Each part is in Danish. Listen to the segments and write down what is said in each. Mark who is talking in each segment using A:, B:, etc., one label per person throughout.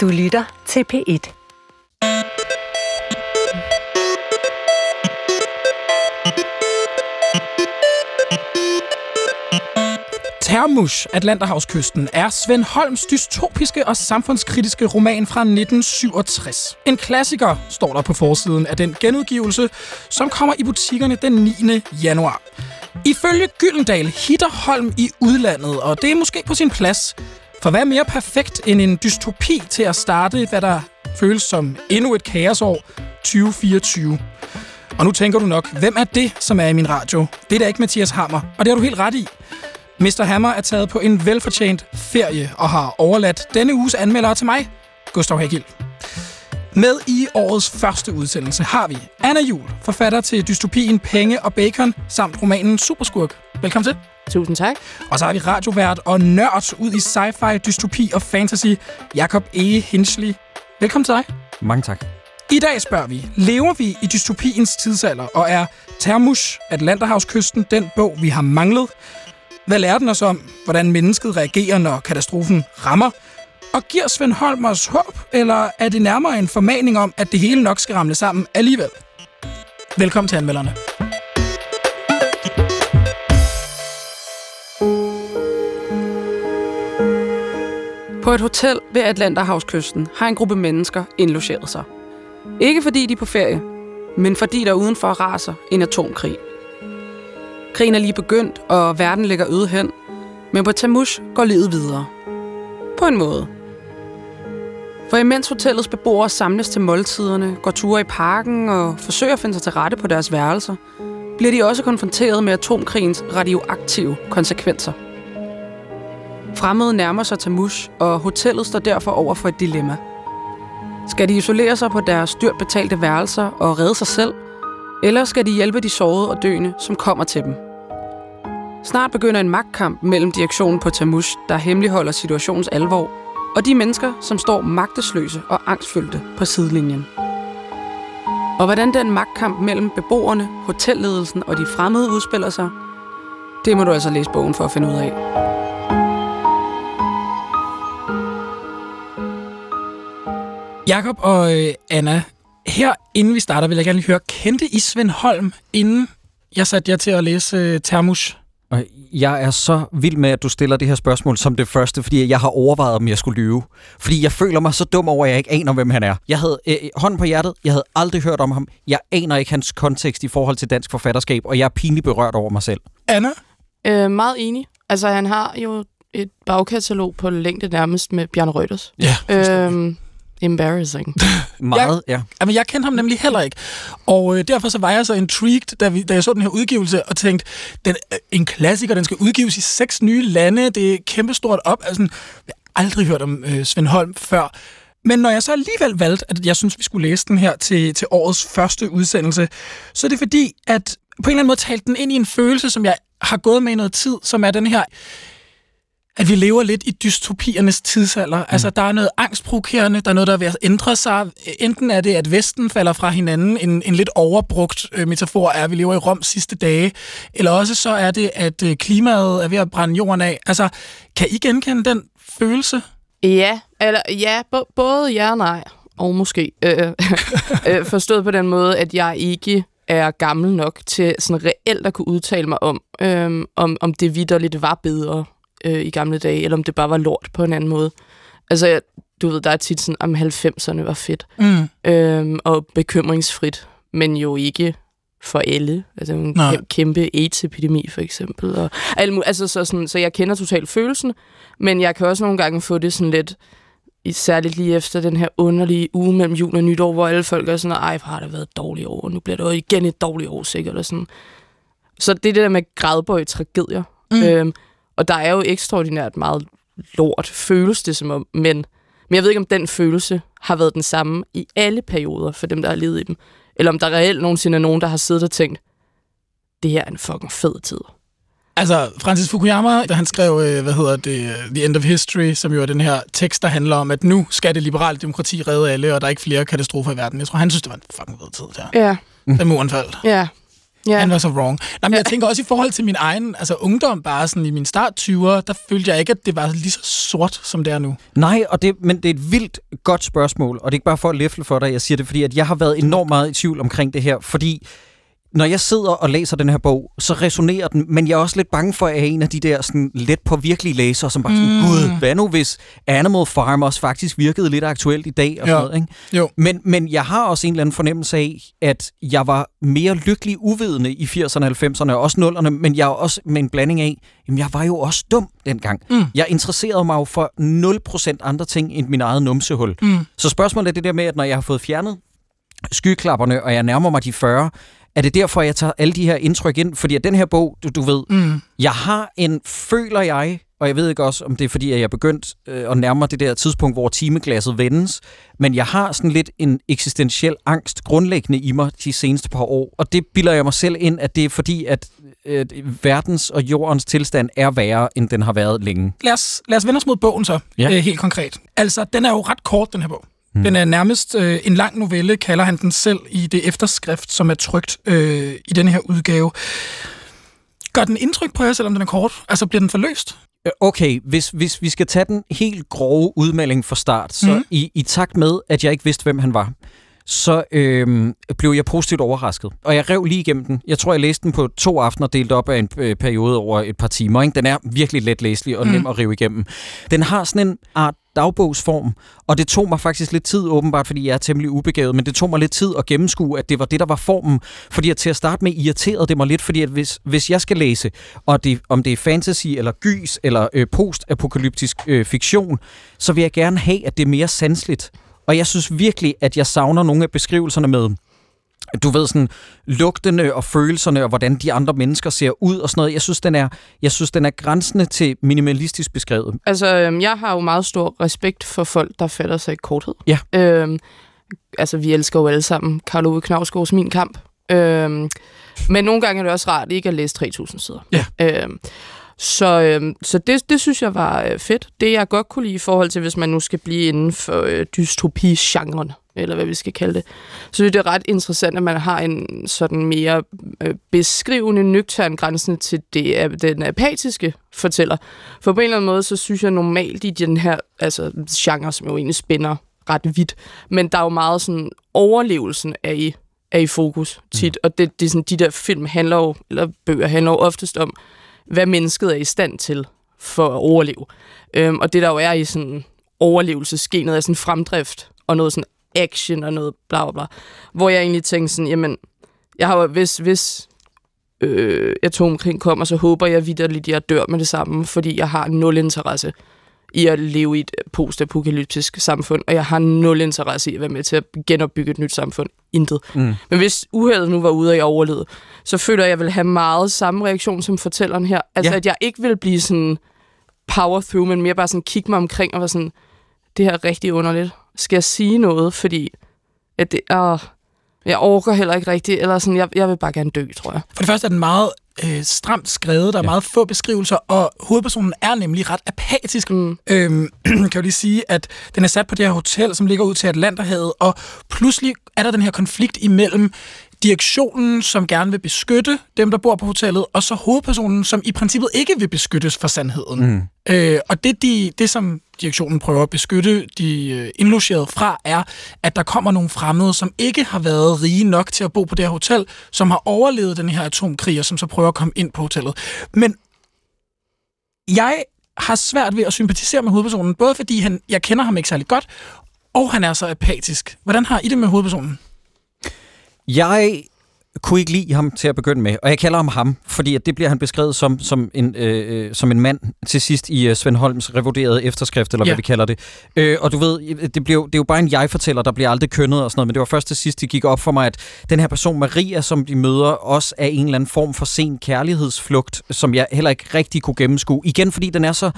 A: Du lytter til P1.
B: Termush, Atlanterhavskysten, er Svend Holms dystopiske og samfundskritiske roman fra 1967. En klassiker, står der på forsiden af den genudgivelse, som kommer i butikkerne den 9. januar. Ifølge Gyldendal hitter Holm i udlandet, og det er måske på sin plads. For hvad er mere perfekt end en dystopi til at starte, hvad der føles som endnu et kaosår 2024? Og nu tænker du nok, hvem er det, som er i min radio? Det er da ikke Mathias Hammer, og det har du helt ret i. Mr. Hammer er taget på en velfortjent ferie og har overladt denne uges anmeldere til mig, Gustav Hagil. Med i årets første udsendelse har vi Anna Jul, forfatter til dystopien Penge og Bacon, samt romanen Superskurk. Velkommen til.
C: Tusind tak.
B: Og så har vi radiovært og nørd ud i sci-fi, dystopi og fantasy, Jakob E. Hinchley. Velkommen til dig.
D: Mange tak.
B: I dag spørger vi, lever vi i dystopiens tidsalder, og er Termush, Atlanterhavskysten, den bog, vi har manglet? Hvad lærer den os om, hvordan mennesket reagerer, når katastrofen rammer? Og giver Svend Holm os håb, eller er det nærmere en formaning om, at det hele nok skal ramle sammen alligevel? Velkommen til anmelderne.
C: På et hotel ved Atlanterhavskysten har en gruppe mennesker indlogeret sig. Ikke fordi de er på ferie, men fordi der udenfor raser en atomkrig. Krigen er lige begyndt, og verden ligger øde hen, men på Tamush går livet videre. På en måde. For imens hotellets beboere samles til måltiderne, går ture i parken og forsøger at finde sig til rette på deres værelser, bliver de også konfronteret med atomkrigens radioaktive konsekvenser. Fremmede nærmer sig Tamush, og hotellet står derfor over for et dilemma. Skal de isolere sig på deres dyrt betalte værelser og redde sig selv, eller skal de hjælpe de sårede og døende, som kommer til dem? Snart begynder en magtkamp mellem direktionen på Tamush, der hemmeligholder situationens alvor, og de mennesker, som står magtesløse og angstfyldte på sidelinjen. Og hvordan den magtkamp mellem beboerne, hotelledelsen og de fremmede udspiller sig, det må du altså læse bogen for at finde ud af.
B: Jakob og øh, Anna, her inden vi starter, vil jeg gerne lige høre, kendte I Svend Holm, inden jeg satte jer til at læse øh, Termush?
D: Og jeg er så vild med, at du stiller det her spørgsmål som det første, fordi jeg har overvejet, om jeg skulle lyve. Fordi jeg føler mig så dum over, at jeg ikke aner, hvem han er. Jeg havde øh, hånden på hjertet, jeg havde aldrig hørt om ham. Jeg aner ikke hans kontekst i forhold til dansk forfatterskab, og jeg er pinligt berørt over mig selv.
B: Anna?
C: Øh, meget enig. Altså, han har jo et bagkatalog på længde nærmest med Bjørn Reuters.
B: Ja,
C: Øhm, embarrassing.
D: Meget, ja.
B: Jamen, jeg kendte ham nemlig heller ikke. Og øh, derfor så var jeg så intrigued, da, vi, da jeg så den her udgivelse, og tænkte, den, øh, en klassiker, den skal udgives i seks nye lande, det er kæmpestort op. Altså, jeg har aldrig hørt om øh, Svend Holm før. Men når jeg så alligevel valgte, at jeg synes, vi skulle læse den her til, til årets første udsendelse, så er det fordi, at på en eller anden måde talte den ind i en følelse, som jeg har gået med i noget tid, som er den her at vi lever lidt i dystopiernes tidsalder. Mm. Altså, der er noget angstprovokerende, der er noget, der er ved at ændre sig. Enten er det, at Vesten falder fra hinanden, en, en lidt overbrugt øh, metafor er, at vi lever i Rom sidste dage, eller også så er det, at øh, klimaet er ved at brænde jorden af. Altså, kan I genkende den følelse?
C: Ja, eller ja, b- både ja og nej, og måske. Øh, øh, forstået på den måde, at jeg ikke er gammel nok til sådan reelt at kunne udtale mig om, øh, om, om det vidderligt var bedre øh, i gamle dage, eller om det bare var lort på en anden måde. Altså, jeg, du ved, der er tit sådan, om 90'erne var fedt,
B: Mm.
C: øh, og bekymringsfrit, men jo ikke for alle. Altså en
B: Nej.
C: kæm- kæmpe AIDS-epidemi, for eksempel. Og altså, så, sådan, så jeg kender totalt følelsen, men jeg kan også nogle gange få det sådan lidt, særligt lige efter den her underlige uge mellem jul og nytår, hvor alle folk er sådan, ej, hvor har det været et dårligt år, og nu bliver det jo igen et dårligt år, sikkert. Og sådan. Så det er det der med grædbøj tragedier.
B: Mm.
C: Øhm, og der er jo ekstraordinært meget lort, føles det som om, men, men jeg ved ikke, om den følelse har været den samme i alle perioder for dem, der har levet i dem. Eller om der reelt nogensinde er nogen, der har siddet og tænkt, det her er en fucking fed tid.
B: Altså, Francis Fukuyama, da han skrev, øh, hvad hedder det, øh, The End of History, som jo er den her tekst, der handler om, at nu skal det liberale demokrati redde alle, og der er ikke flere katastrofer i verden. Jeg tror, han synes, det var en fucking fed tid der.
C: Ja,
B: Da muren faldt.
C: ja.
B: Ja. Han var så wrong. Nej, men ja. jeg tænker også i forhold til min egen altså ungdom, bare sådan i min start 20'er, der følte jeg ikke, at det var lige så sort, som det er nu.
D: Nej, og det, men det er et vildt godt spørgsmål, og det er ikke bare for at læfle for dig, jeg siger det, fordi at jeg har været enormt meget i tvivl omkring det her, fordi når jeg sidder og læser den her bog, så resonerer den, men jeg er også lidt bange for, at jeg er en af de der sådan, let på virkelige læsere, som bare sådan, mm. gud, hvad nu hvis Animal Farm også faktisk virkede lidt aktuelt i dag? Og sådan noget, ikke?
B: Jo.
D: Men, men jeg har også en eller anden fornemmelse af, at jeg var mere lykkelig uvidende i 80'erne, 90'erne og også 0'erne, men jeg er også med en blanding af, jamen jeg var jo også dum dengang. Mm. Jeg interesserede mig jo for 0% andre ting end min eget numsehul. Mm. Så spørgsmålet er det der med, at når jeg har fået fjernet skyklapperne, og jeg nærmer mig de 40, er det derfor, jeg tager alle de her indtryk ind? Fordi at den her bog, du, du ved, mm. jeg har en, føler jeg, og jeg ved ikke også, om det er fordi, at jeg er begyndt øh, at nærme det der tidspunkt, hvor timeglasset vendes, men jeg har sådan lidt en eksistentiel angst grundlæggende i mig de seneste par år, og det bilder jeg mig selv ind, at det er fordi, at øh, verdens og jordens tilstand er værre, end den har været længe.
B: Lad os, lad os vende os mod bogen så, ja. øh, helt konkret. Altså, den er jo ret kort, den her bog. Mm. Den er nærmest øh, en lang novelle, kalder han den selv i det efterskrift, som er trygt øh, i den her udgave. Gør den indtryk på jer, selvom den er kort? Altså, bliver den forløst?
D: Øh, okay, hvis, hvis vi skal tage den helt grove udmelding fra start, så mm. i, i takt med, at jeg ikke vidste, hvem han var, så øh, blev jeg positivt overrasket. Og jeg rev lige igennem den. Jeg tror, jeg læste den på to aftener, delt op af en øh, periode over et par timer. Ikke? Den er virkelig let læselig og mm. nem at rive igennem. Den har sådan en art dagbogsform, og det tog mig faktisk lidt tid, åbenbart fordi jeg er temmelig ubegavet, men det tog mig lidt tid at gennemskue, at det var det, der var formen, fordi at til at starte med irriterede det mig lidt, fordi at hvis, hvis jeg skal læse, og det, om det er fantasy, eller gys, eller øh, postapokalyptisk øh, fiktion, så vil jeg gerne have, at det er mere sansligt. Og jeg synes virkelig, at jeg savner nogle af beskrivelserne med du ved, sådan lugtene og følelserne, og hvordan de andre mennesker ser ud og sådan noget. Jeg synes, den er, jeg synes, den er grænsende til minimalistisk beskrevet.
C: Altså, øhm, jeg har jo meget stor respekt for folk, der fatter sig i korthed.
D: Ja.
C: Øhm, altså, vi elsker jo alle sammen Karl Ove Knavsgaards Min Kamp. Øhm, men nogle gange er det også rart ikke at læse 3.000 sider.
B: Ja.
C: Øhm, så, øhm, så det, det synes jeg var øh, fedt. Det jeg godt kunne lide i forhold til, hvis man nu skal blive inden for øh, dystopi-genren, eller hvad vi skal kalde det. Så det er ret interessant, at man har en sådan mere øh, beskrivende, nøgtern grænsen til det, den apatiske fortæller. For på en eller anden måde, så synes jeg normalt i den her altså, genre, som jo egentlig spænder ret vidt, men der er jo meget sådan, overlevelsen af i, er i fokus tit, mm. og det, det er sådan, de der film handler jo, eller bøger handler jo oftest om, hvad mennesket er i stand til for at overleve. Øhm, og det der jo er i sådan overlevelsesgenet er sådan fremdrift og noget sådan action og noget bla bla bla. Hvor jeg egentlig tænkte sådan, jamen, jeg har jo, hvis, hvis øh, atomkrig kommer, så håber jeg vidderligt, at jeg dør med det samme, fordi jeg har nul interesse i at leve i et postapokalyptisk samfund, og jeg har nul interesse i at være med til at genopbygge et nyt samfund. Intet. Mm. Men hvis uheldet nu var ude, og jeg overlevede, så føler jeg, at jeg vil have meget samme reaktion som fortælleren her. Altså, ja. at jeg ikke vil blive sådan power through, men mere bare sådan kigge mig omkring og være sådan, det her er rigtig underligt. Skal jeg sige noget? Fordi at det, øh, jeg overgår heller ikke rigtigt, eller sådan, jeg, jeg vil bare gerne dø, tror jeg.
B: For det første er den meget øh, stramt skrevet, der er ja. meget få beskrivelser, og hovedpersonen er nemlig ret apatisk. Mm. Øhm, kan jo lige sige, at den er sat på det her hotel, som ligger ud til Atlanterhavet, og pludselig er der den her konflikt imellem direktionen, som gerne vil beskytte dem, der bor på hotellet, og så hovedpersonen, som i princippet ikke vil beskyttes for sandheden. Mm. Øh, og det, de, det, som direktionen prøver at beskytte de øh, indlogerede fra, er, at der kommer nogle fremmede, som ikke har været rige nok til at bo på det her hotel, som har overlevet den her atomkrig, og som så prøver at komme ind på hotellet. Men jeg har svært ved at sympatisere med hovedpersonen, både fordi han, jeg kender ham ikke særlig godt, og han er så apatisk. Hvordan har I det med hovedpersonen?
D: Jeg kunne ikke lide ham til at begynde med, og jeg kalder ham ham, fordi at det bliver han beskrevet som, som, en, øh, øh som en mand til sidst i uh, Svend Holms revurderede efterskrift, eller ja. hvad vi kalder det. Øh, og du ved, det, blev, det er jo bare en jeg-fortæller, der bliver aldrig kønnet og sådan noget, men det var først til sidst, det gik op for mig, at den her person Maria, som de møder, også er en eller anden form for sen kærlighedsflugt, som jeg heller ikke rigtig kunne gennemskue. Igen, fordi den er så,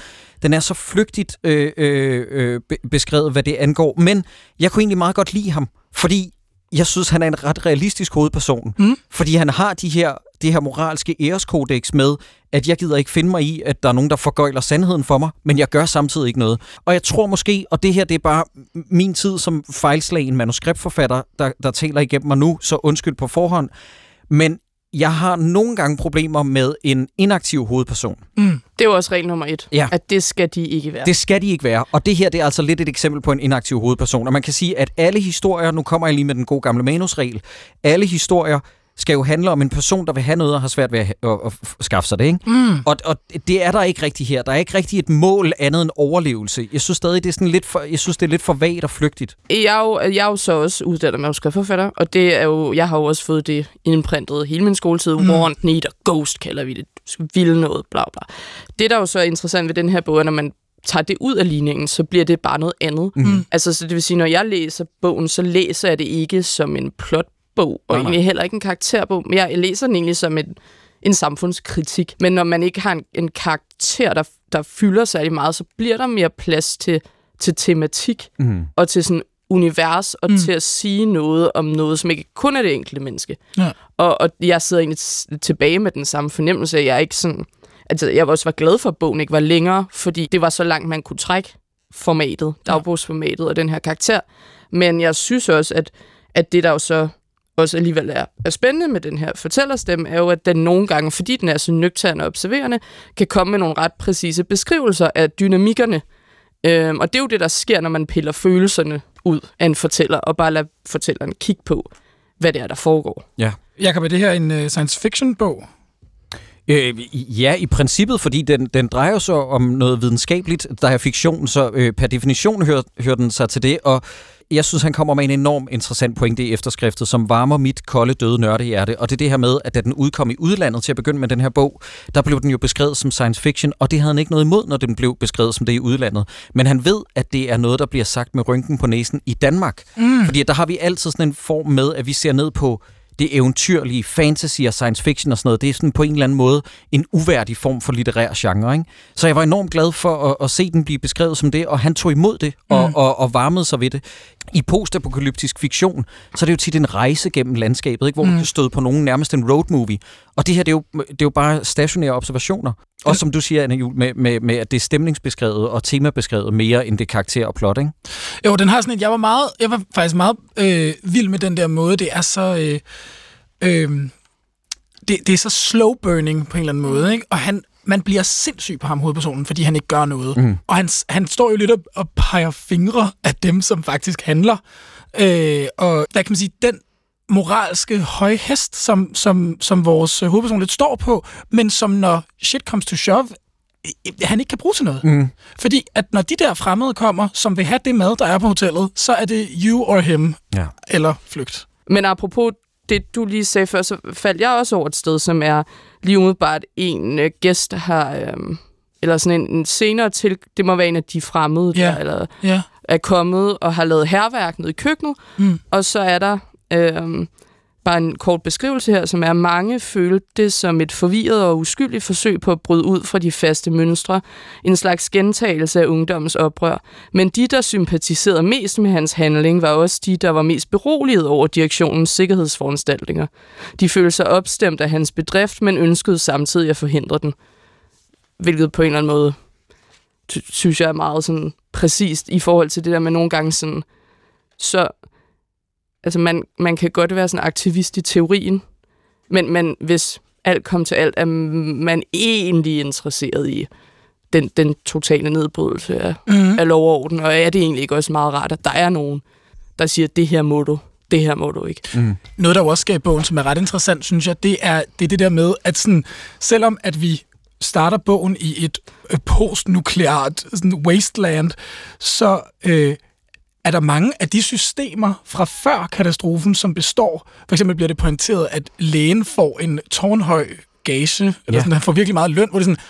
D: den er så flygtigt øh, øh, øh beskrevet, hvad det angår, men jeg kunne egentlig meget godt lide ham, fordi jeg synes, han er en ret realistisk hovedperson. Mm. Fordi han har de her, det her moralske æreskodex med, at jeg gider ikke finde mig i, at der er nogen, der forgøjler sandheden for mig, men jeg gør samtidig ikke noget. Og jeg tror måske, og det her det er bare min tid som fejlslagen manuskriptforfatter, der, der taler igennem mig nu, så undskyld på forhånd, men jeg har nogle gange problemer med en inaktiv hovedperson.
C: Det er jo også regel nummer et,
D: Ja.
C: at det skal de ikke være.
D: Det skal de ikke være. Og det her det er altså lidt et eksempel på en inaktiv hovedperson. Og man kan sige, at alle historier, nu kommer jeg lige med den gode gamle manusregel, alle historier skal jo handle om en person, der vil have noget og har svært ved at, at, at, skaffe sig det. Ikke? Mm. Og, og det er der ikke rigtigt her. Der er ikke rigtig et mål andet end overlevelse. Jeg synes stadig, det er sådan lidt for, jeg synes, det er lidt for vagt og flygtigt.
C: Jeg er, jo, jeg er jo så også uddannet manuskriptforfatter, og det er jo, jeg har jo også fået det indprintet hele min skoletid. Mm. Want, need og ghost kalder vi det. Du skal ville noget, bla bla. Det, der er jo så interessant ved den her bog, er, når man tager det ud af ligningen, så bliver det bare noget andet. Mm. Altså, så det vil sige, når jeg læser bogen, så læser jeg det ikke som en plotbog, og
D: nej.
C: egentlig heller ikke en karakterbog, men jeg læser den egentlig som en, en samfundskritik. Men når man ikke har en, en karakter, der, der fylder særlig meget, så bliver der mere plads til, til tematik
D: Mm.
C: og til sådan univers, og mm. til at sige noget om noget, som ikke kun er det enkelte menneske.
B: Ja.
C: Og, og jeg sidder egentlig tilbage med den samme fornemmelse, at jeg ikke sådan... Altså, jeg også var glad for, at bogen ikke var længere, fordi det var så langt, man kunne trække formatet, dagbogsformatet og den her karakter. Men jeg synes også, at, at det, der jo så også alligevel er, er spændende med den her fortællerstemme, er jo, at den nogle gange, fordi den er så nøgtern og observerende, kan komme med nogle ret præcise beskrivelser af dynamikkerne. Øhm, og det er jo det, der sker, når man piller følelserne ud af en fortæller, og bare lader fortælleren kigge på, hvad det er, der foregår.
D: Ja.
B: Jakob, er det her en uh, science fiction bog?
D: Øh, ja, i princippet, fordi den, den drejer sig om noget videnskabeligt. Der er fiktion, så øh, per definition hører, hører den sig til det, og jeg synes, han kommer med en enorm interessant pointe i efterskriftet, som varmer mit kolde, døde nørdehjerte. Og det er det her med, at da den udkom i udlandet til at begynde med den her bog, der blev den jo beskrevet som science fiction, og det havde han ikke noget imod, når den blev beskrevet som det i udlandet. Men han ved, at det er noget, der bliver sagt med rynken på næsen i Danmark. Mm. Fordi der har vi altid sådan en form med, at vi ser ned på det eventyrlige, fantasy og science fiction og sådan noget, det er sådan på en eller anden måde en uværdig form for litterær genre. Ikke? Så jeg var enormt glad for at, at se den blive beskrevet som det, og han tog imod det og, mm. og, og varmede sig ved det. I postapokalyptisk fiktion, så er det jo tit en rejse gennem landskabet, ikke? hvor mm. man kan støde på nogen, nærmest en road movie. Og det her, det er jo, det er jo bare stationære observationer. Og som du siger, Anna Jul, med, med, med, at det er stemningsbeskrevet og temabeskrevet mere, end det er karakter og plot, ikke?
B: Jo, den har sådan et, jeg var meget, jeg var faktisk meget øh, vild med den der måde, det er så, øh, øh, det, det er så slow burning på en eller anden måde, ikke? Og han, man bliver sindssyg på ham, hovedpersonen, fordi han ikke gør noget. Mm. Og han, han står jo lidt og, og peger fingre af dem, som faktisk handler. Øh, og der kan man sige, den moralske høje hest, som, som, som vores øh, hovedperson lidt står på, men som når shit comes to shove, øh, han ikke kan bruge til noget. Mm. Fordi at når de der fremmede kommer, som vil have det mad, der er på hotellet, så er det you or him,
D: Ja.
B: eller flygt.
C: Men apropos det, du lige sagde før, så faldt jeg også over et sted, som er lige umiddelbart en øh, gæst har... Øh, eller sådan en, en senere til... Det må være en af de fremmede,
B: Ja.
C: der eller,
B: Ja.
C: er kommet og har lavet herværk nede i køkkenet.
B: Mm.
C: Og så er der øh, bare en kort beskrivelse her, som er, mange følte det som et forvirret og uskyldigt forsøg på at bryde ud fra de faste mønstre. En slags gentagelse af ungdommens oprør. Men de, der sympatiserede mest med hans handling, var også de, der var mest beroliget over direktionens sikkerhedsforanstaltninger. De følte sig opstemt af hans bedrift, men ønskede samtidig at forhindre den. Hvilket på en eller anden måde synes jeg er meget sådan præcist i forhold til det der med nogle gange sådan, så altså man, man kan godt være sådan aktivist i teorien, men, men hvis alt kom til alt, er man egentlig interesseret i den, den totale nedbrydelse af,
B: Mm.
C: af lov og orden, og er det egentlig ikke også meget rart, at der er nogen, der siger, det her må du, det her må du ikke.
D: Mm.
B: Noget, der også sker i bogen, som er ret interessant, synes jeg, det er det, er det der med, at sådan, selvom at vi starter bogen i et øh, postnukleart sådan wasteland, så øh, er der mange af de systemer fra før katastrofen, som består. For eksempel bliver det pointeret, at lægen får en tårnhøj gage, eller
D: Ja.
B: sådan, han får virkelig meget løn, hvor det er sådan,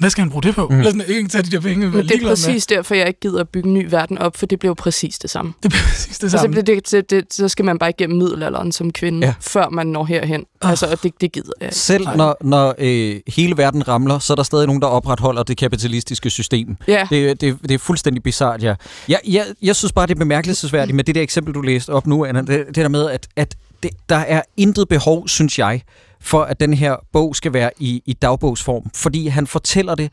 B: hvad skal han bruge det på? Mm. Eller sådan, ikke tage de der penge,
C: det er
B: ligeglad med.
C: præcis derfor, jeg ikke gider at bygge en ny verden op, for det bliver jo præcis det samme.
B: Det er præcis det
C: Altså,
B: samme.
C: det, det, det, det, så skal man bare igennem middelalderen som kvinde,
D: Ja.
C: før man når herhen. Altså, og det, det gider jeg ikke.
D: Selv når, når øh, hele verden ramler, så er der stadig nogen, der opretholder det kapitalistiske system.
C: Ja,
D: Det, det, det er fuldstændig bizart, ja. Jeg, jeg, jeg synes bare, det er bemærkelsesværdigt med det der eksempel, du læste op nu, Anna. Det, det der med, at, at det, der er intet behov, synes jeg, for at den her bog skal være i, i dagbogsform. Fordi han fortæller det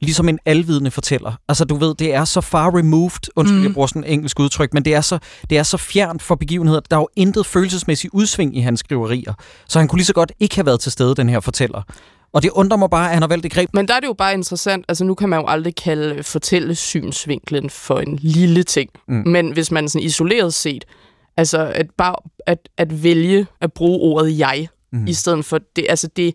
D: ligesom en alvidende fortæller. Altså du ved, det er så far removed, undskyld, mm. jeg bruger sådan en engelsk udtryk, men det er, så, det er så fjernt for begivenheder. Der er jo intet følelsesmæssigt udsving i hans skriverier. Så han kunne lige så godt ikke have været til stede, den her fortæller. Og det undrer mig bare, at han har valgt det greb.
C: Men der er det jo bare interessant. Altså, nu kan man jo aldrig kalde fortællesynsvinklen for en lille ting. Mm. Men hvis man sådan isoleret set, altså at bare at, at vælge at bruge ordet jeg, mm. i stedet for det, altså det,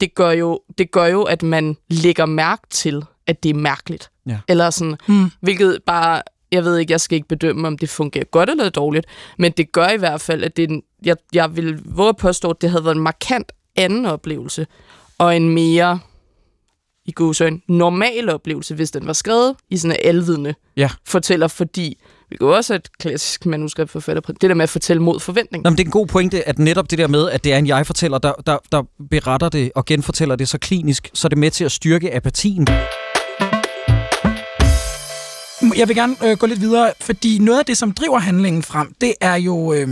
C: det gør, jo, det gør jo, at man lægger mærke til, at det er mærkeligt.
D: Ja.
C: Eller sådan, mm. hvilket bare, jeg ved ikke, jeg skal ikke bedømme, om det fungerer godt eller dårligt, men det gør i hvert fald, at det en, jeg, jeg vil våge at påstå, at det havde været en markant anden oplevelse, og en mere i en normal oplevelse, hvis den var skrevet i sådan en alvidende
D: ja.
C: fortæller, fordi vi kan også et klassisk manuskript forfatter. Det der med at fortælle mod forventning.
D: Nå, men det er en god pointe, at netop det der med, at det er en jeg-fortæller, der, der, der beretter det og genfortæller det så klinisk, så er det med til at styrke apatien.
B: Jeg vil gerne øh, gå lidt videre, fordi noget af det, som driver handlingen frem, det er jo... Øh,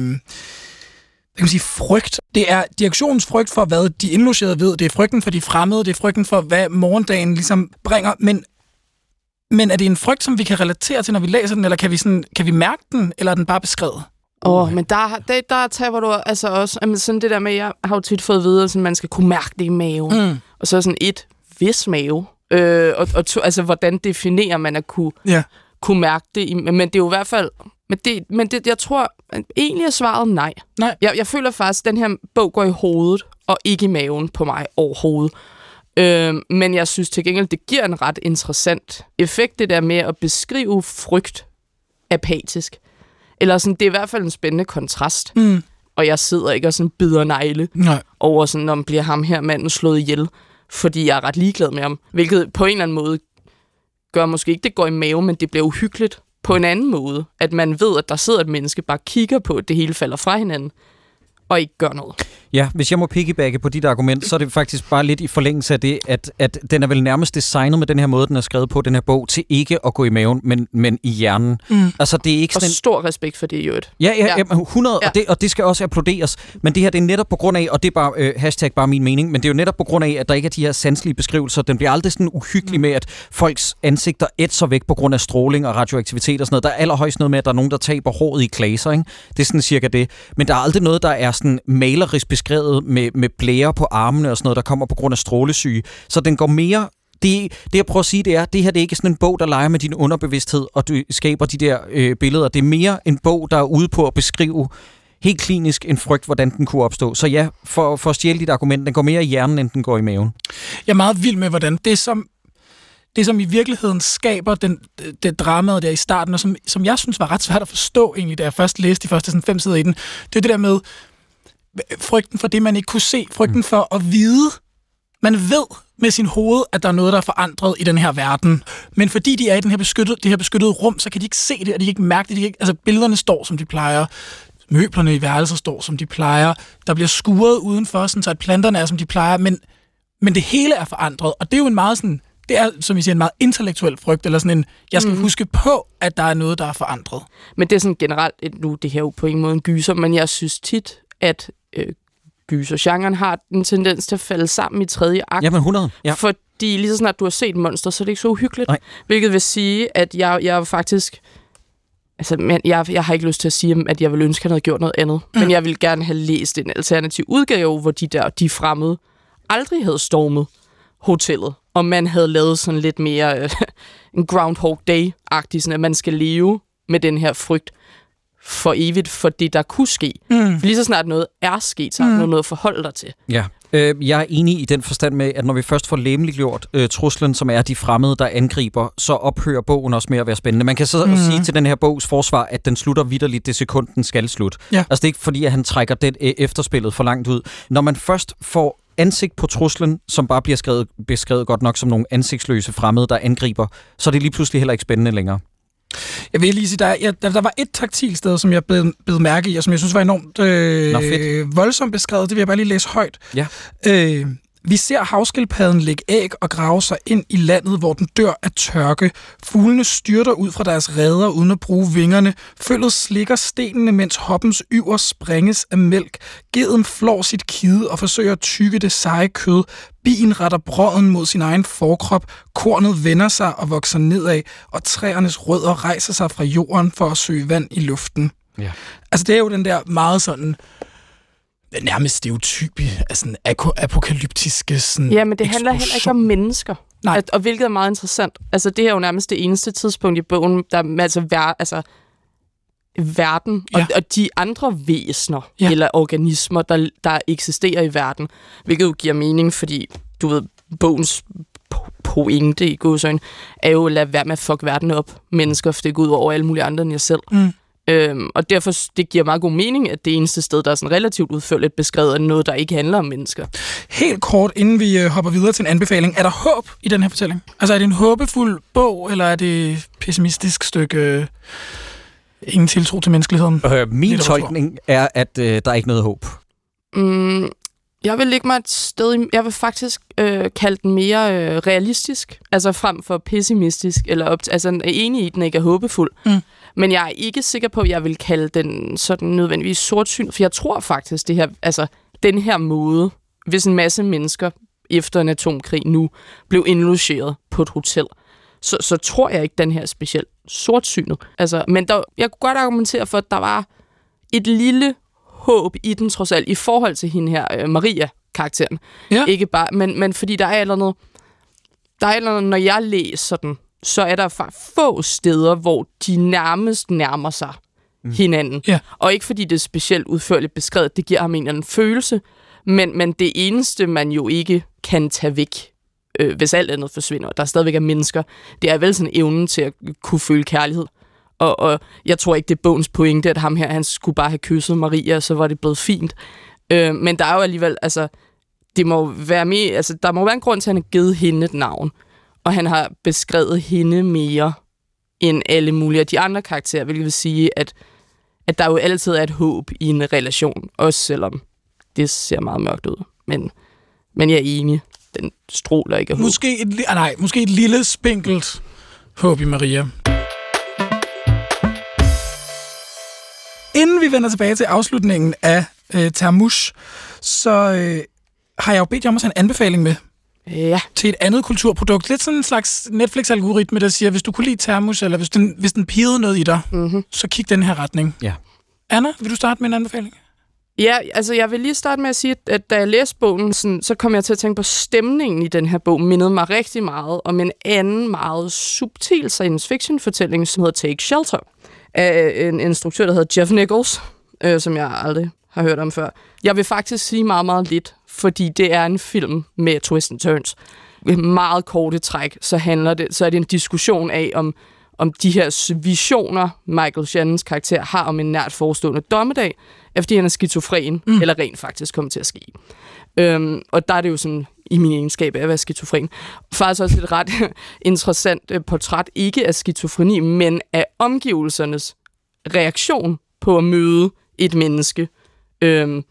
B: kan man sige, frygt. Det er direktionens frygt for, hvad de indlogerede ved. Det er frygten for de fremmede. Det er frygten for, hvad morgendagen ligesom bringer. Men, men er det en frygt, som vi kan relatere til, når vi læser den, eller kan vi, sådan, kan vi mærke den, eller er den bare beskrevet?
C: Åh, oh, men der, der, der tager du altså også, altså sådan det der med, jeg har jo tit fået at vide, at man skal kunne mærke det i maven. Mm. Og så sådan et, vis mave. Øh, og, og to, altså, hvordan definerer man at kunne,
B: ja.
C: kunne mærke det? I, men det er jo i hvert fald men, det, men det, jeg tror, egentlig er svaret nej.
B: nej.
C: Jeg, jeg føler faktisk, at den her bog går i hovedet, og ikke i maven på mig overhovedet. Øh, men jeg synes til gengæld, det giver en ret interessant effekt, det der med at beskrive frygt apatisk. Eller sådan, det er i hvert fald en spændende kontrast.
B: Mm.
C: Og jeg sidder ikke og sådan bider negle
B: Nej.
C: over sådan, om bliver ham her manden slået ihjel, fordi jeg er ret ligeglad med ham. Hvilket på en eller anden måde gør måske ikke, det går i maven, men det bliver uhyggeligt på en anden måde. At man ved, at der sidder et menneske, bare kigger på, at det hele falder fra hinanden, og ikke gør noget.
D: Ja, hvis jeg må piggybacke på dit argument, så er det faktisk bare lidt i forlængelse af det, at, at den er vel nærmest designet med den her måde, den er skrevet på, den her bog, til ikke at gå i maven, men, men i hjernen.
B: Mm.
D: Altså, det er ikke sådan...
C: Og stor respekt for det i øvrigt.
D: Ja, ja, ja. 100, ja. Og, det, og det skal også applauderes. Men det her, det er netop på grund af, og det er bare øh, hashtag bare min mening, men det er jo netop på grund af, at der ikke er de her sanselige beskrivelser. Den bliver aldrig sådan uhyggelig mm. med, at folks ansigter ætser væk på grund af stråling og radioaktivitet og sådan noget. Der er allerhøjst noget med, at der er nogen, der taber håret i klaser, ikke? Det er sådan cirka det. Men der er aldrig noget, der er sådan malerisk beskrevet med, med blære på armene og sådan noget, der kommer på grund af strålesyge. Så den går mere det, det jeg prøver at sige, det er, det her det er ikke sådan en bog, der leger med din underbevidsthed, og du skaber de der øh, billeder. Det er mere en bog, der er ude på at beskrive helt klinisk en frygt, hvordan den kunne opstå. Så ja, for, for at stjæle dit argument, den går mere i hjernen, end den går i maven.
B: Jeg er meget vild med, hvordan det som, det, som i virkeligheden skaber den, det drama der i starten, og som, som jeg synes var ret svært at forstå egentlig, da jeg først læste de første sådan, fem sider i den, det er det der med, frygten for det, man ikke kunne se, frygten mm. for at vide. Man ved med sin hoved, at der er noget, der er forandret i den her verden. Men fordi de er i den her beskyttede, det her beskyttede rum, så kan de ikke se det, og de kan ikke mærke det. De kan ikke, altså, billederne står, som de plejer. Møblerne i værelser står, som de plejer. Der bliver skuret udenfor, sådan, så at planterne er, som de plejer. Men, men det hele er forandret, og det er jo en meget sådan det er, som I siger, en meget intellektuel frygt, eller sådan en, jeg skal mm. huske på, at der er noget, der er forandret.
C: Men det er sådan generelt, nu det her jo på en måde en gyser, men jeg synes tit, at øh, gysergenren har en tendens til at falde sammen i tredje akt.
D: Jamen 100, ja.
C: Fordi lige så snart du har set monster, så er det ikke så uhyggeligt.
D: Nej.
C: Hvilket vil sige, at jeg, jeg faktisk... Altså, men jeg, jeg har ikke lyst til at sige, at jeg vil ønske, at han havde gjort noget andet. Mm. Men jeg vil gerne have læst en alternativ udgave, hvor de der, de fremmede, aldrig havde stormet hotellet. Og man havde lavet sådan lidt mere øh, en Groundhog Day-agtig, sådan at man skal leve med den her frygt for evigt for det, der kunne ske.
B: Mm.
C: For lige så snart noget er sket, så er der mm. noget at forholde dig til.
D: Ja, øh, jeg er enig i den forstand med, at når vi først får lemliggjort øh, truslen, som er de fremmede, der angriber, så ophører bogen også med at være spændende. Man kan så mm. sige til den her bogs forsvar, at den slutter vidderligt det sekund, den skal slutte.
B: Ja.
D: Altså det er ikke fordi, at han trækker det øh, efterspillet for langt ud. Når man først får ansigt på truslen, som bare bliver skrevet, beskrevet godt nok som nogle ansigtsløse fremmede, der angriber, så er det lige pludselig heller ikke spændende længere.
B: Jeg vil lige sige, der, ja, der, der var et taktil sted, som jeg blev, blev mærke i, og som jeg synes var enormt øh, Nå, voldsomt beskrevet. Det vil jeg bare lige læse højt.
D: Ja.
B: Øh, Vi ser havskildpadden lægge æg og grave sig ind i landet, hvor den dør af tørke. Fuglene styrter ud fra deres redder uden at bruge vingerne. Følget slikker stenene, mens hoppens yver sprænges af mælk. Geden flår sit kide og forsøger at tykke det seje kød. Bien retter brøden mod sin egen forkrop. Kornet vender sig og vokser nedad, og træernes rødder rejser sig fra jorden for at søge vand i luften.
D: Ja.
B: Altså, det er jo den der meget sådan nærmest stereotype, altså apokalyptiske sådan
C: Ja, men det handler heller ikke om mennesker.
B: Nej.
C: At, og hvilket er meget interessant. Altså, det er jo nærmest det eneste tidspunkt i bogen, der altså, vær, altså verden og,
B: Ja.
C: og de andre væsener
B: Ja.
C: eller organismer, der, der eksisterer i verden. Hvilket jo giver mening, fordi du ved, bogens po- pointe i godsøjne er jo at lade være med at fuck verden op. Mennesker, for det går ud over alle mulige andre end jeg selv.
B: Mm.
C: Øhm, og derfor det giver meget god mening, at det eneste sted, der er sådan relativt udførligt beskrevet, er noget, der ikke handler om mennesker.
B: Helt kort, inden vi øh, hopper videre til en anbefaling. Er der håb i den her fortælling? Altså, er det en håbefuld bog, eller er det et pessimistisk stykke øh, ingen tiltro til menneskeligheden?
D: Øh, min tolkning er, at øh, der er ikke noget håb.
C: Mm, jeg vil lægge mig et sted i, Jeg vil faktisk øh, kalde den mere øh, realistisk, altså frem for pessimistisk, eller op, altså er enig i, at den ikke er håbefuld.
B: Mm.
C: Men jeg er ikke sikker på, at jeg vil kalde den sådan nødvendigvis sortsyn, for jeg tror faktisk, det her, altså den her måde, hvis en masse mennesker efter en atomkrig nu blev indlogeret på et hotel, så, så tror jeg ikke, den her er specielt sortsynet. Altså, men der, jeg kunne godt argumentere for, at der var et lille håb i den trods alt, i forhold til hende her, øh, Maria-karakteren.
B: Ja.
C: Ikke bare, men, men fordi der er et eller andet, der er et eller andet, når jeg læser den, så er der få steder, hvor de nærmest nærmer sig mm. hinanden.
B: Ja.
C: Og ikke fordi det er specielt udførligt beskrevet, det giver ham en eller anden følelse, men, men det eneste, man jo ikke kan tage væk, øh, hvis alt andet forsvinder, og der stadigvæk er mennesker, det er vel sådan evnen til at kunne føle kærlighed. Og, og jeg tror ikke, det er bogens pointe, at ham her, han skulle bare have kysset Maria, og så var det blevet fint. Øh, men der er jo alligevel, altså, det må være mere, altså, der må være en grund til, at han har givet hende et navn. Og han har beskrevet hende mere end alle mulige af de andre karakterer, hvilket vil sige, at, at der jo altid er et håb i en relation, også selvom det ser meget mørkt ud. Men, men jeg er enig, den stråler ikke af håb.
B: Måske et, ah, nej, måske et lille spinkelt håb i Maria. Inden vi vender tilbage til afslutningen af øh, Termush, så øh, har jeg jo bedt jer om at tage en anbefaling med
C: Ja,
B: til et andet kulturprodukt. Lidt sådan en slags Netflix-algoritme, der siger, hvis du kunne lide Termus, eller hvis den, hvis den pirrede noget i dig,
C: mm-hmm.
B: så kig den her retning.
D: Ja.
B: Anna, vil du starte med en anbefaling?
C: Ja, altså jeg vil lige starte med at sige, at- at da jeg læste bogen, sådan, så kom jeg til at tænke på stemningen i den her bog, mindede mig rigtig meget om en anden meget subtil science fiction fortælling, som hedder Take Shelter, af en instruktør, der hedder Jeff Nichols, øh, som jeg aldrig har hørt om før. Jeg vil faktisk sige meget, meget lidt, fordi det er en film med twist and turns. Med meget korte træk, så handler det, så er det en diskussion af, om om de her visioner, Michael Shannons karakter har om en nært forestående dommedag, er fordi han er skizofren, mm. eller rent faktisk kommer til at ske. Øhm, og der er det jo sådan, i min egenskab af at være skizofren, faktisk også et ret interessant øh, portræt, ikke af skizofreni, men af omgivelsernes reaktion på at møde et menneske. Øhm,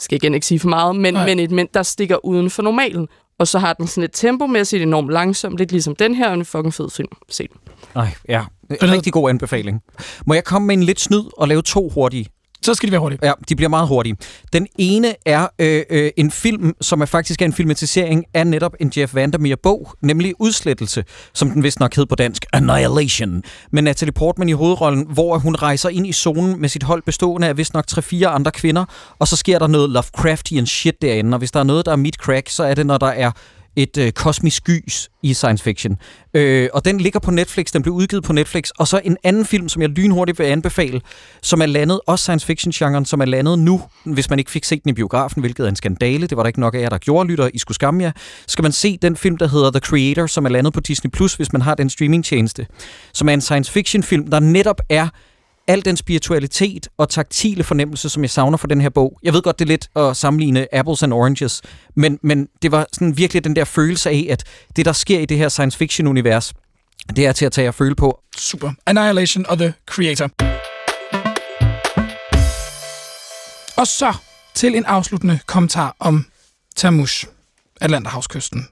C: skal igen ikke sige for meget, men,
B: Nej.
C: men et men, der stikker uden for normalen. Og så har den sådan lidt tempomæssigt enormt langsomt, lidt ligesom den her, og en fucking fed film. Se den.
D: Nej, ja.
B: hedder-
D: Rigtig god anbefaling. Må jeg komme med en lidt snyd og lave to hurtige?
B: Så skal de være hurtige.
D: Ja, de bliver meget hurtige. Den ene er øh, øh, en film, som er faktisk er en filmatisering af netop en Jeff Vandermeer-bog, nemlig Udslettelse, som den vist nok hed på dansk, Annihilation, med Natalie Portman i hovedrollen, hvor hun rejser ind i zonen med sit hold bestående af vist nok 3-4 andre kvinder, og så sker der noget Lovecraftian shit derinde, og hvis der er noget, der er mit crack, så er det, når der er et øh, kosmisk gys i science fiction. Øh, og den ligger på Netflix, den blev udgivet på Netflix. Og så en anden film, som jeg lynhurtigt vil anbefale, som er landet, også science fiction-genren, som er landet nu, hvis man ikke fik set den i biografen, hvilket er en skandale, det var der ikke nok af jer, der gjorde, lytter, I skulle skamme jer, skal man se den film, der hedder The Creator, som er landet på Disney+, Plus, hvis man har den streamingtjeneste, som er en science fiction-film, der netop er al den spiritualitet og taktile fornemmelse, som jeg savner for den her bog. Jeg ved godt, det er lidt at sammenligne apples and oranges, men, men det var sådan virkelig den der følelse af, at det, der sker i det her science fiction-univers, det er til at tage og føle på.
B: Super. Annihilation og The Creator. Og så til en afsluttende kommentar om Tamush, Atlanterhavskysten.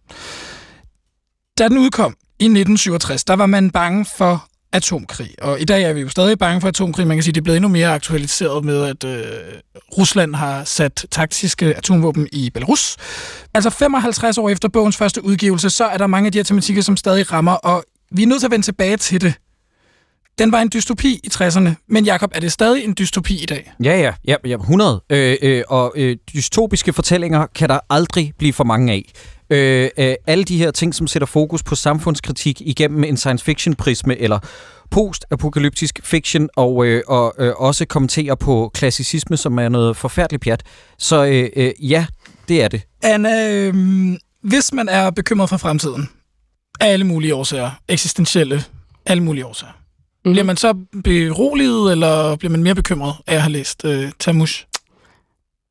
B: Da den udkom i 1967, der var man bange for atomkrig. Og i dag er vi jo stadig bange for atomkrig. Man kan sige, at det er blevet endnu mere aktualiseret med, at øh, Rusland har sat taktiske atomvåben i Belarus. Altså 55 år efter bogens første udgivelse, så er der mange af de her tematikker, som stadig rammer, og vi er nødt til at vende tilbage til det. Den var en dystopi i 60'erne, men Jakob, er det stadig en dystopi i dag?
D: Ja, ja, ja, ja 100. Øh, øh, og øh, dystopiske fortællinger kan der aldrig blive for mange af. Øh, øh, alle de her ting, som sætter fokus på samfundskritik igennem en science fiction prisme eller post-apokalyptisk fiction, og, øh, og øh, også kommenterer på klassicisme, som er noget forfærdeligt pjat. Så øh, øh, ja, det er det.
B: Anna, øh, hvis man er bekymret for fremtiden, af alle mulige årsager, eksistentielle, alle mulige årsager, mm. bliver man så beroliget, eller bliver man mere bekymret af at have læst øh, Tamush?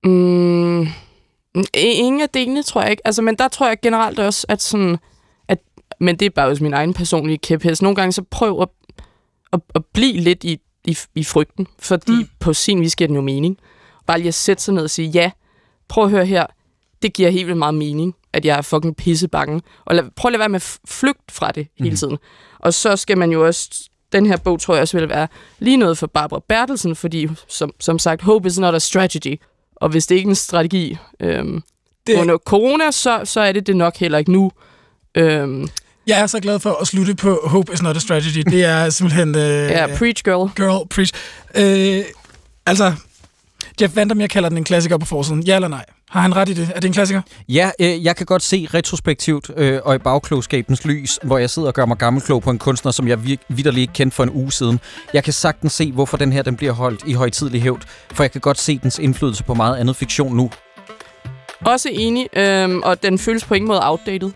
C: Mm, ingen af delene, tror jeg ikke. Altså, men der tror jeg generelt også, at sådan... At, men det er bare også min egen personlige kæphest. Nogle gange så prøv at, at, at blive lidt i, i, i frygten, fordi mm. på sin vis giver det jo mening. Bare lige at sætte sig ned og sige, ja, prøv at høre her, det giver helt vildt meget mening, at jeg er fucking pisse bange. Og lad, prøv at lade være med at flygte fra det hele mm. tiden. Og så skal man jo også den her bog tror jeg også vil være lige noget for Barbara Bertelsen, fordi som, som sagt, hope is not a strategy. Og hvis det ikke er en strategi øhm, det... under corona, så, så er det det nok heller ikke nu. Øhm,
B: jeg er så glad for at slutte på Hope is not a strategy. Det er simpelthen... Øh,
C: ja, preach girl.
B: Girl, preach. Øh, altså, Jeff Vandermeer kalder den en klassiker på forsiden. Ja eller nej? Har han ret i det? Er det en klassiker?
D: Ja, øh, jeg kan godt se retrospektivt øh, og i bagklogskabens lys, hvor jeg sidder og gør mig gammelklog på en kunstner, som jeg vidderligt ikke kendte for en uge siden. Jeg kan sagtens se, hvorfor den her den bliver holdt i højtidlig hævd, for jeg kan godt se dens indflydelse på meget andet fiktion nu.
C: Også enig, øh, og den føles på ingen måde outdated.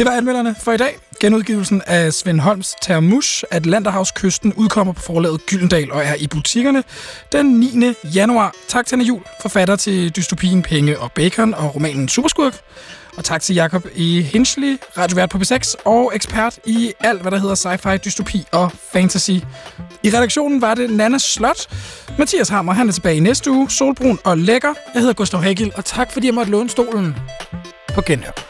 B: Det var anmelderne for i dag. Genudgivelsen af Svend Holms Termush, Atlanterhavskysten, udkommer på forlaget Gyldendal og er i butikkerne den 9. januar. Tak til Anna Jul, forfatter til dystopien Penge og Bacon og romanen Superskurk. Og tak til Jakob E. Hinchley, radiovært på B6 og ekspert i alt, hvad der hedder sci-fi, dystopi og fantasy. I redaktionen var det Nana Slot. Mathias Hammer, han er tilbage i næste uge. Solbrun og lækker. Jeg hedder Gustav Hagel, og tak fordi jeg måtte låne stolen. På genhør.